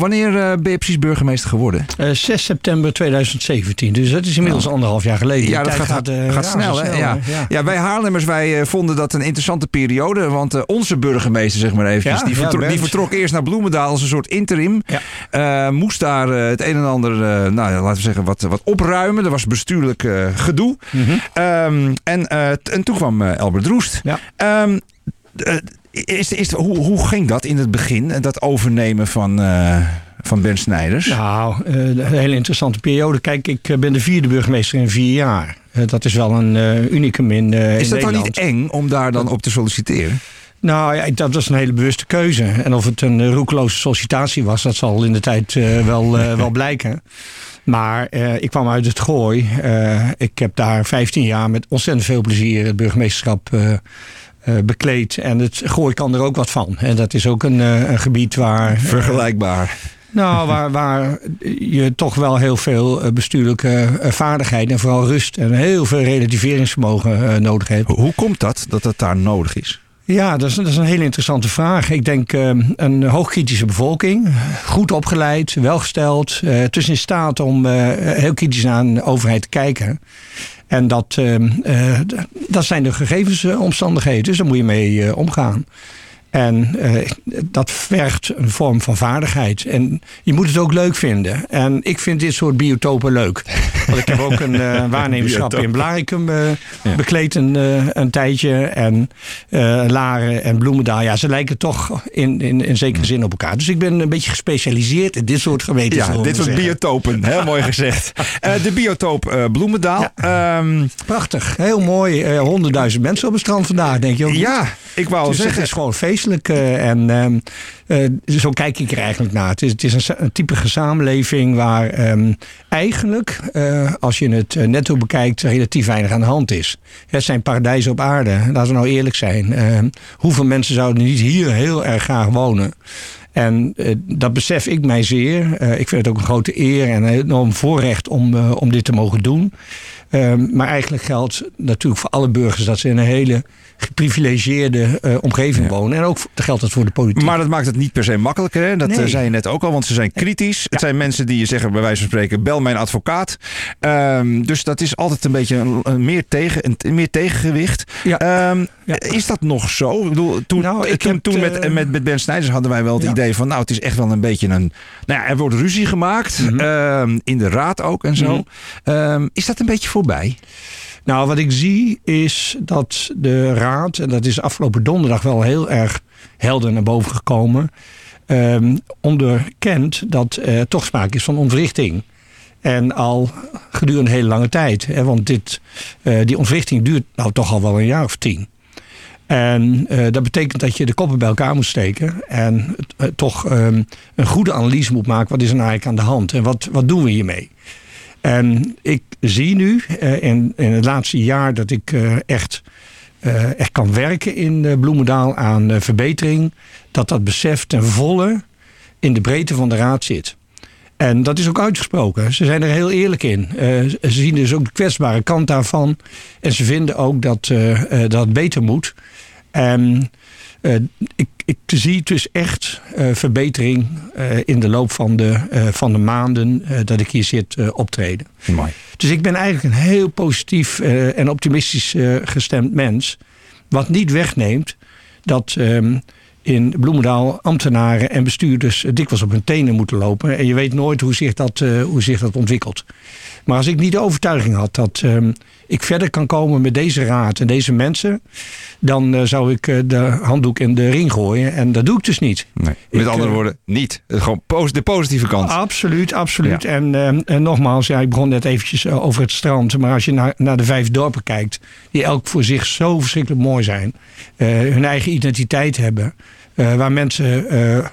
Wanneer uh, ben je precies burgemeester geworden? Uh, 6 september 2017. Dus dat is inmiddels nou. anderhalf jaar geleden. Ja, dat gaat, gaat, uh, gaat snel. Hè? Ja. Ja. ja. wij Haarlemmers wij, vonden dat een interessante periode. Want onze burgemeester, zeg maar eventjes, die, vertrok, die, vertrok, eerst naar Bloemendaal als een soort interim. moest daar het een en ander, nou, laten we zeggen, wat, wat opruimen. Er was bestuurlijk gedoe. Mm -hmm. um, en, en toen kwam Albert Roest. Ja. Um, is, is, hoe, hoe ging dat in het begin, dat overnemen van, uh, van Ben Snijders? Nou, uh, een hele interessante periode. Kijk, ik eh, ben de vierde burgemeester in vier jaar. Uh, dat is wel een unicum in Is dat dan niet eng om daar dan op te solliciteren? Nou ja, dat was een hele bewuste keuze. En of het een roekeloze sollicitatie was, dat zal in de tijd wel, wel blijken. Maar uh, ik kwam uit het Gooi. Uh, ik heb daar 15 jaar met ontzettend veel plezier het burgemeesterschap uh, bekleed. En het Gooi kan er ook wat van. En dat is ook een, een gebied waar... Vergelijkbaar. Nou, waar, waar je toch wel heel veel bestuurlijke vaardigheid en vooral rust en heel veel relativeringsvermogen nodig hebt. Hoe komt dat, dat het daar nodig is? Ja, dat is, dat is, een hele interessante vraag. Ik denk een hoogkritische bevolking, goed opgeleid, welgesteld, dus in staat om heel kritisch naar een overheid te kijken. En dat, dat zijn de gegevensomstandigheden, dus daar moet je mee omgaan. En uh, dat vergt een vorm van vaardigheid. En je moet het ook leuk vinden. En ik vind dit soort biotopen leuk. Want ik heb ook een uh, waarnemerschap in Blaricum uh, ja. bekleed een, een, tijdje. En Laren en Bloemendaal. Ja, ze lijken toch in, in, in zekere zin op elkaar. Dus ik ben een beetje gespecialiseerd in dit soort gemeenten. Ja, dit soort biotopen. Heel mooi gezegd. de biotoop Bloemendaal. Ja. Um, Prachtig. Heel mooi. Honderdduizend mensen op het strand vandaag, denk je ook. Ja, ik wou dus zeggen. Het is gewoon feest eh, en ehm, eh, zo kijk ik er eigenlijk naar. Het is, het is een, typische samenleving waar ehm, eigenlijk, eh, als je het netto bekijkt, relatief weinig aan de hand is. Het zijn paradijzen op aarde. Laten we nou eerlijk zijn. Ehm, hoeveel mensen zouden niet hier heel erg graag wonen? En uh, dat besef ik mij zeer. Uh, ik vind het ook een grote eer en een enorm voorrecht om, uh, om dit te mogen doen. maar eigenlijk geldt natuurlijk voor alle burgers dat ze in een hele geprivilegeerde omgeving ja. wonen. En ook geldt dat voor de politiek. Maar dat maakt het niet per se makkelijker. Hè? Dat nee. zei je net ook al, want ze zijn kritisch. Ja. Het zijn mensen die je zeggen, bij wijze van spreken, bel mijn advocaat. Um, dus dat is altijd een beetje een, een meer, tegen, een, meer tegengewicht. Ja. Um, is dat nog zo? Ik bedoel, toen, nou, ik toen, toen met, met, met Ben Snijders hadden wij wel het idee van, nou, het is echt wel een beetje een. Nou ja, er wordt ruzie gemaakt. Mm -hmm. um, in de raad ook en zo. Mm -hmm. is dat een beetje voorbij? Nou, wat ik zie is dat de raad, en dat is afgelopen donderdag wel heel erg helder naar boven gekomen, um, onderkent dat er toch sprake is van ontwrichting. En al gedurende een hele lange tijd. Hè, want dit, uh, die ontwrichting duurt nou toch al wel een jaar of tien. En uh, dat betekent dat je de koppen bij elkaar moet steken. En uh, toch um, een goede analyse moet maken. Wat is er nou eigenlijk aan de hand? En wat, wat doen we hiermee? En ik zie nu uh, in, in het laatste jaar dat ik echt, echt kan werken in Bloemendaal aan verbetering. Dat dat besef ten volle in de breedte van de raad zit. En dat is ook uitgesproken. Ze zijn er heel eerlijk in. ze zien dus ook de kwetsbare kant daarvan. En ze vinden ook dat dat beter moet. En uh, ik, ik zie dus echt verbetering in de loop van de, van de maanden dat ik hier zit optreden. Mooi. Dus ik ben eigenlijk een heel positief en optimistisch gestemd mens. Wat niet wegneemt dat um, in Bloemendaal ambtenaren en bestuurders dikwijls op hun tenen moeten lopen. En je weet nooit hoe zich dat, hoe zich dat ontwikkelt. Maar als ik niet de overtuiging had dat um, ik verder kan komen met deze raad en deze mensen, dan uh, zou ik uh, de handdoek in de ring gooien. En dat doe ik dus niet. Nee, met ik, andere uh, woorden, niet. Gewoon de positieve kant. Absoluut, absoluut. Ja. En, ehm, en, nogmaals, ja, ik begon net eventjes over het strand. Maar als je naar, naar de vijf dorpen kijkt, die elk voor zich zo verschrikkelijk mooi zijn, hun eigen identiteit hebben, waar mensen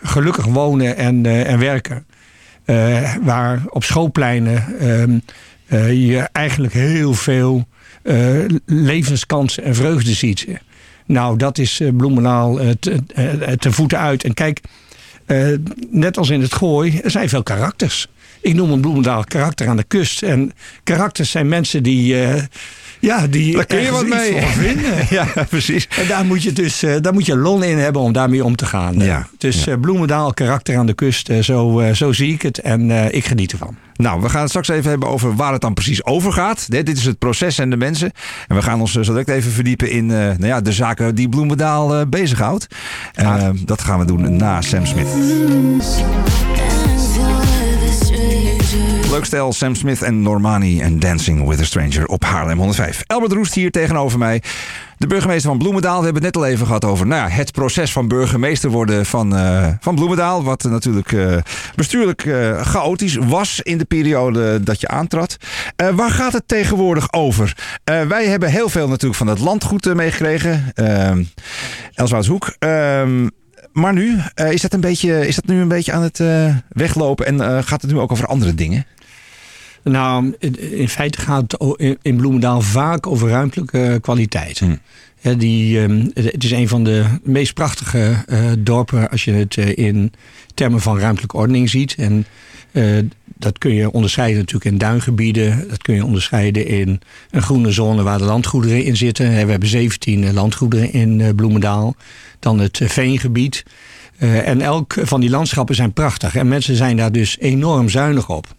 gelukkig wonen en, en werken. Waar op schoolpleinen uh, je eigenlijk heel veel levenskansen en vreugde ziet. Nou, dat is Bloemendaal te, te, voeten uit. En kijk, net als in het gooi, er zijn veel karakters. Ik noem een Bloemendaal karakter aan de kust. En karakters zijn mensen die Ja, die daar kun je wat mee vinden. ja, precies. En daar moet je dus daar moet je lon in hebben om daarmee om te gaan. Ja, dus ja. Bloemendaal, karakter aan de kust, zo, zo zie ik het en ik geniet ervan. Nou, we gaan het straks even hebben over waar het dan precies over gaat. Dit is het proces en de mensen. En we gaan ons zo direct even verdiepen in nou ja, de zaken die Bloemendaal bezighoudt. Ja. dat gaan we doen na Sam Smith. Stel, Sam Smith en Normani en Dancing with a Stranger op Haarlem 105. Albert Roest hier tegenover mij. De burgemeester van Bloemendaal. We hebben het net al even gehad over nou ja, het proces van burgemeester worden van, uh, van Bloemendaal. Wat natuurlijk uh, bestuurlijk uh, chaotisch was in de periode dat je aantrad. waar gaat het tegenwoordig over? wij hebben heel veel natuurlijk van het landgoed meegekregen. Elswoudshoek. Ehm, maar nu, is, dat een beetje, is dat nu een beetje aan het weglopen en gaat het nu ook over andere dingen? Nou, in feite gaat het in Bloemendaal vaak over ruimtelijke kwaliteit. Hmm. die, ehm, het is een van de meest prachtige uh, dorpen als je het uh, in termen van ruimtelijke ordening ziet. En uh, dat kun je onderscheiden natuurlijk in duingebieden. Dat kun je onderscheiden in een groene zone waar de landgoederen in zitten. We hebben 17 landgoederen in Bloemendaal. Dan het veengebied. en elk van die landschappen zijn prachtig. En mensen zijn daar dus enorm zuinig op.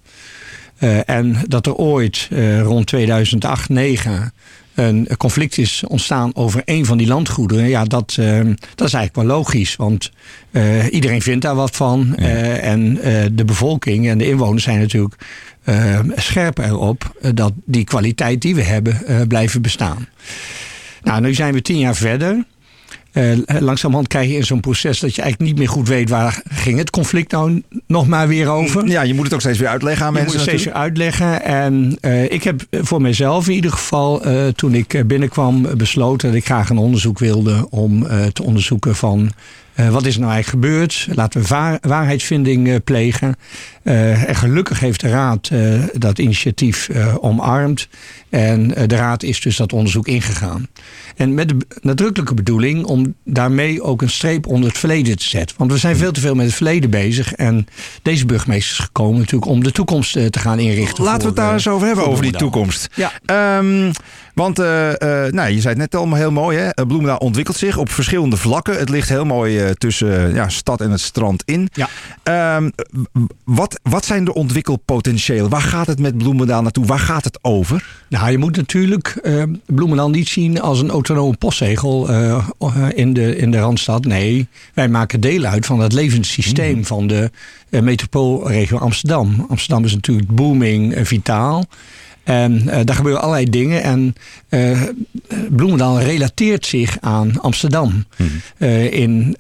Uh, en dat er ooit uh, rond 2008, 2009 een conflict is ontstaan over een van die landgoederen. Ja, dat, uh, dat is eigenlijk wel logisch. Want iedereen vindt daar wat van. Ja. en de bevolking en de inwoners zijn natuurlijk scherp erop dat die kwaliteit die we hebben blijven bestaan. Nou, nu zijn we tien jaar verder. Uh, langzamerhand krijg je in zo'n proces dat je eigenlijk niet meer goed weet waar ging het conflict nou nog maar weer over. Ja, je moet het ook steeds weer uitleggen aan je mensen. Je moet het steeds weer uitleggen. En uh, ik heb voor mezelf in ieder geval, toen ik binnenkwam, besloten dat ik graag een onderzoek wilde om te onderzoeken van uh, wat is er nou eigenlijk gebeurd? Laten we waar, waarheidsvinding uh, plegen. Uh, en gelukkig heeft de Raad dat initiatief omarmd. En de Raad is dus dat onderzoek ingegaan. En met de nadrukkelijke bedoeling om daarmee ook een streep onder het verleden te zetten. Want we zijn veel te veel met het verleden bezig. En deze burgemeester is gekomen natuurlijk om de toekomst te gaan inrichten. Laten we het daar eens over hebben, over die toekomst. Ja. Um, want uh, uh, nou, je zei het net allemaal heel mooi. Hè? Bloemendaal ontwikkelt zich op verschillende vlakken. Het ligt heel mooi tussen ja, stad en het strand in. Ja. Um, wat, wat zijn de ontwikkelpotentiëlen? Waar gaat het met Bloemendaal naartoe? Waar gaat het over? Nou, je moet natuurlijk Bloemendaal niet zien als een autonome postzegel in, de, in de Randstad. Nee, wij maken deel uit van het levenssysteem mm. van de metropoolregio Amsterdam. Amsterdam is natuurlijk booming, vitaal. En uh, daar gebeuren allerlei dingen. En uh, Bloemendaal relateert zich aan Amsterdam. Hmm. Uh, in,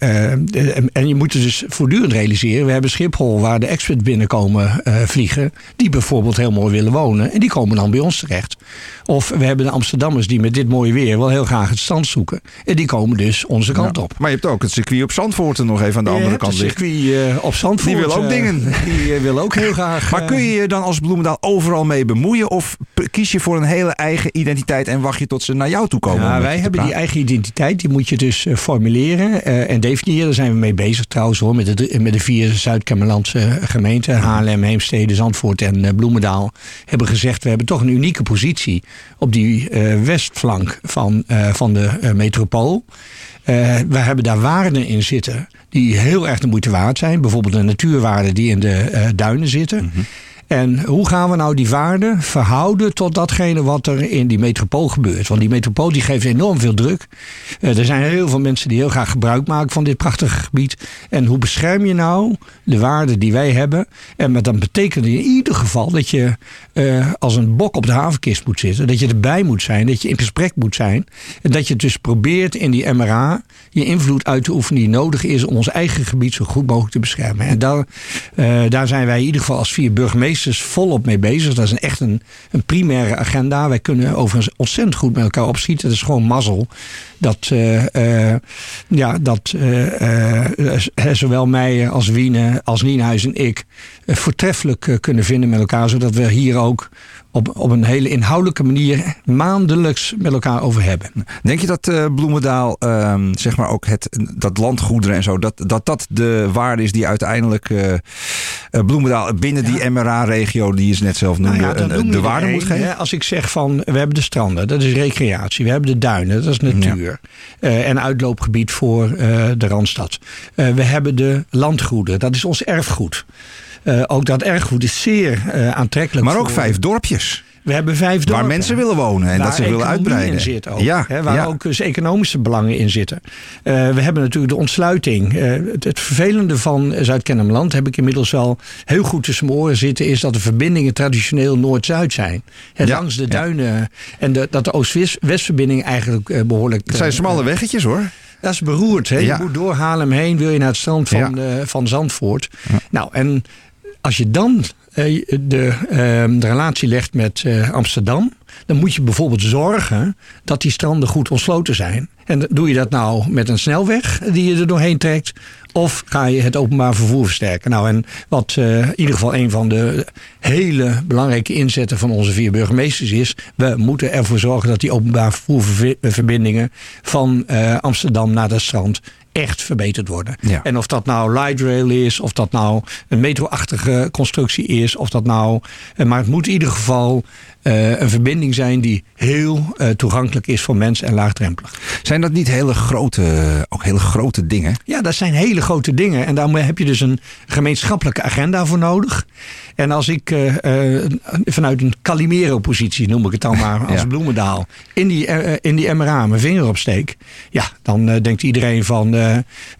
en je moet dus voortdurend realiseren. We hebben Schiphol waar de experts binnenkomen vliegen. Die bijvoorbeeld heel mooi willen wonen. En die komen dan bij ons terecht. Of we hebben de Amsterdammers die met dit mooie weer wel heel graag het strand zoeken. En die komen dus onze kant op. Maar je hebt ook het circuit op Zandvoort er nog even aan de andere kant liggen. Het circuit op Zandvoort. Die wil ook dingen. Die wil ook heel graag. Maar kun je je dan als Bloemendaal overal mee bemoeien? Of kies je voor een hele eigen identiteit en wacht je tot ze naar jou toe komen? Ja, wij hebben die eigen identiteit. Die moet je dus uh, formuleren uh, en definiëren. Daar zijn we mee bezig trouwens hoor. Met de, met de vier Zuid-Camerlandse gemeenten. Haarlem, Heemstede, Zandvoort en Bloemendaal. Hebben gezegd we hebben toch een unieke positie op die westflank van, van de metropool. we hebben daar waarden in zitten die heel erg de moeite waard zijn. Bijvoorbeeld de natuurwaarden die in de duinen zitten. Mm -hmm. En hoe gaan we nou die waarden verhouden tot datgene wat er in die metropool gebeurt? Want die metropool die geeft enorm veel druk. Uh, er zijn heel veel mensen die heel graag gebruik maken van dit prachtige gebied. En hoe bescherm je nou de waarden die wij hebben? En dat betekent in ieder geval dat je uh, als een bok op de havenkist moet zitten. Dat je erbij moet zijn, dat je in gesprek moet zijn. En dat je dus probeert in die MRA je invloed uit te oefenen die nodig is om ons eigen gebied zo goed mogelijk te beschermen. En daar, uh, daar zijn wij in ieder geval als vier burgemeesters volop mee bezig. Dat is een, echt een, een primaire agenda. Wij kunnen overigens ontzettend goed met elkaar opschieten. Dat is gewoon mazzel. Dat, uh, uh, ja, dat uh, zowel mij als Wiene, als Nienhuis en ik voortreffelijk kunnen vinden met elkaar. Zodat we hier ook op, op een hele inhoudelijke manier maandelijks met elkaar over hebben. Denk je dat uh, Bloemendaal, uh, zeg maar ook het, dat landgoederen en zo, dat, dat dat de waarde is die uiteindelijk uh, Bloemendaal binnen die MRA-regio, die je net zelf noemde, nou de waarde moet geven? Als ik zeg van, we hebben de stranden, dat is recreatie. We hebben de duinen, dat is natuur. en uitloopgebied voor de Randstad. we hebben de landgoeden, dat is ons erfgoed. Ook dat erfgoed is zeer aantrekkelijk. Maar ook vijf dorpjes. We hebben vijf dorpen. Waar mensen willen wonen en dat ze willen uitbreiden. In zit ook, ja, hè, waar ook dus economische belangen in zitten. Uh, we hebben natuurlijk de ontsluiting. Uh, het, het, vervelende van Zuid-Kennemerland heb ik inmiddels wel heel goed tussen mijn oren zitten. Is dat de verbindingen traditioneel Noord-Zuid zijn. Hè, langs de duinen. En de, dat de Oost-West-verbinding eigenlijk uh, behoorlijk. Het zijn smalle weggetjes hoor. Dat is beroerd. Hè? Je moet door Haarlem heen, wil je naar het strand van, van Zandvoort. Nou, en als je dan eh, de, ehm, de relatie legt met eh, Amsterdam, dan moet je bijvoorbeeld zorgen dat die stranden goed ontsloten zijn. En doe je dat nou met een snelweg die je er doorheen trekt? Of ga je het openbaar vervoer versterken? Nou, en wat uh, in ieder geval een van de hele belangrijke inzetten van onze vier burgemeesters is: we moeten ervoor zorgen dat die openbaar vervoerverbindingen van uh, Amsterdam naar het strand echt verbeterd worden. En of dat nou light rail is, of dat nou een metroachtige constructie is, of dat nou. Eh, maar het moet in ieder geval uh, een verbinding zijn die heel uh, toegankelijk is voor mensen en laagdrempelig. Zijn dat niet hele grote, ook hele grote dingen? Ja, dat zijn hele grote dingen. En daar heb je dus een gemeenschappelijke agenda voor nodig. En als ik uh, vanuit een Calimero-positie, noem ik het dan maar, als ja. Bloemendaal, in die, in die MRA mijn vinger opsteek, ja, dan denkt iedereen van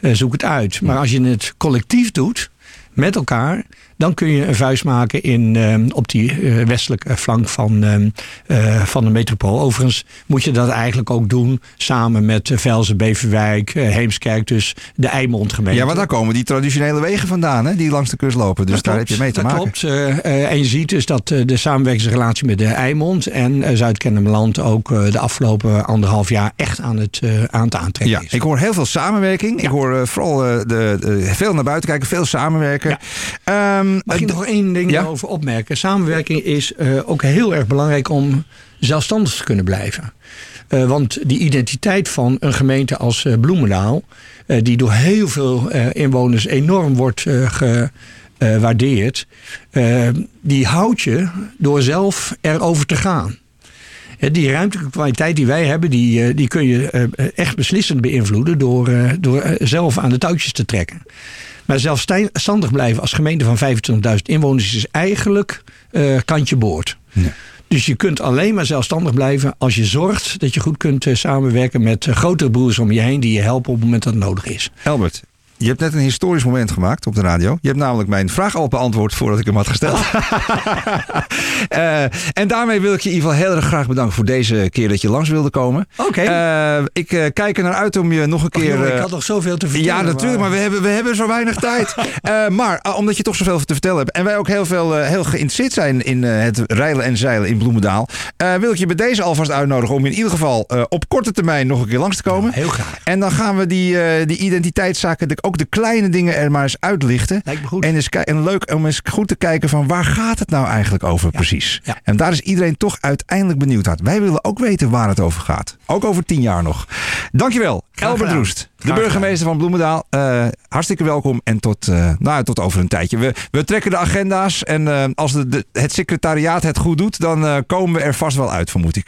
zoek het uit. Maar als je het collectief doet, met elkaar, dan kun je een vuist maken in, ehm, op die uh, westelijke flank van, uh, van de metropool. Overigens moet je dat eigenlijk ook doen samen met Velzen, Beverwijk, Heemskerk, dus de Eimond gemeente. Ja, maar daar komen die traditionele wegen vandaan, hè, die langs de kust lopen. Dus daar heb je mee te dat maken. Klopt. en je ziet dus dat de samenwerkingsrelatie met de Eimond en Zuid-Kennemerland ook de afgelopen anderhalf jaar echt aan het, aan het aantrekken ja, is. Ik hoor heel veel samenwerking. Ik hoor vooral de, de, veel naar buiten kijken, veel samenwerken. Ja. Um, Mag ik nog één ding ja? over opmerken? Samenwerking is uh, ook heel erg belangrijk om zelfstandig te kunnen blijven. Uh, want die identiteit van een gemeente als uh, Bloemendaal, die door heel veel inwoners enorm wordt gewaardeerd, die houdt je door zelf erover te gaan. Die ruimtelijke kwaliteit die wij hebben, die, die kun je echt beslissend beïnvloeden door, door zelf aan de touwtjes te trekken. Maar zelfstandig blijven als gemeente van 25.000 inwoners is eigenlijk uh, kantje boord. Ja. Dus je kunt alleen maar zelfstandig blijven als je zorgt dat je goed kunt uh, samenwerken met uh, grotere broers om je heen die je helpen op het moment dat het nodig is. Albert, je hebt net een historisch moment gemaakt op de radio. Je hebt namelijk mijn vraag al beantwoord voordat ik hem had gesteld. uh, en daarmee wil ik je in ieder geval heel erg graag bedanken voor deze keer dat je langs wilde komen. Oké. Okay. Uh, ik uh, kijk er naar uit om je nog een keer. Jongen, ik had nog zoveel te vertellen. Ja, natuurlijk, maar, maar we, hebben, we hebben zo weinig tijd. maar omdat je toch zoveel te vertellen hebt en wij ook heel, veel, heel geïnteresseerd zijn in het rijlen en zeilen in Bloemendaal, wil ik je bij deze alvast uitnodigen om in ieder geval op korte termijn nog een keer langs te komen. heel graag. En dan gaan we die, die identiteitszaken ook de kleine dingen er maar eens uitlichten. Lijkt me goed. En, eens, en leuk om eens goed te kijken van waar gaat het nou eigenlijk over precies. Ja. En daar is iedereen toch uiteindelijk benieuwd naar. Wij willen ook weten waar het over gaat. Ook over tien jaar nog. Dankjewel, Albert Roest. De burgemeester van Bloemendaal. Uh, hartstikke welkom en tot, uh, nou, tot over een tijdje. We, we trekken de agenda's en uh, als de, de, het secretariaat het goed doet, dan komen we er vast wel uit, vermoed ik.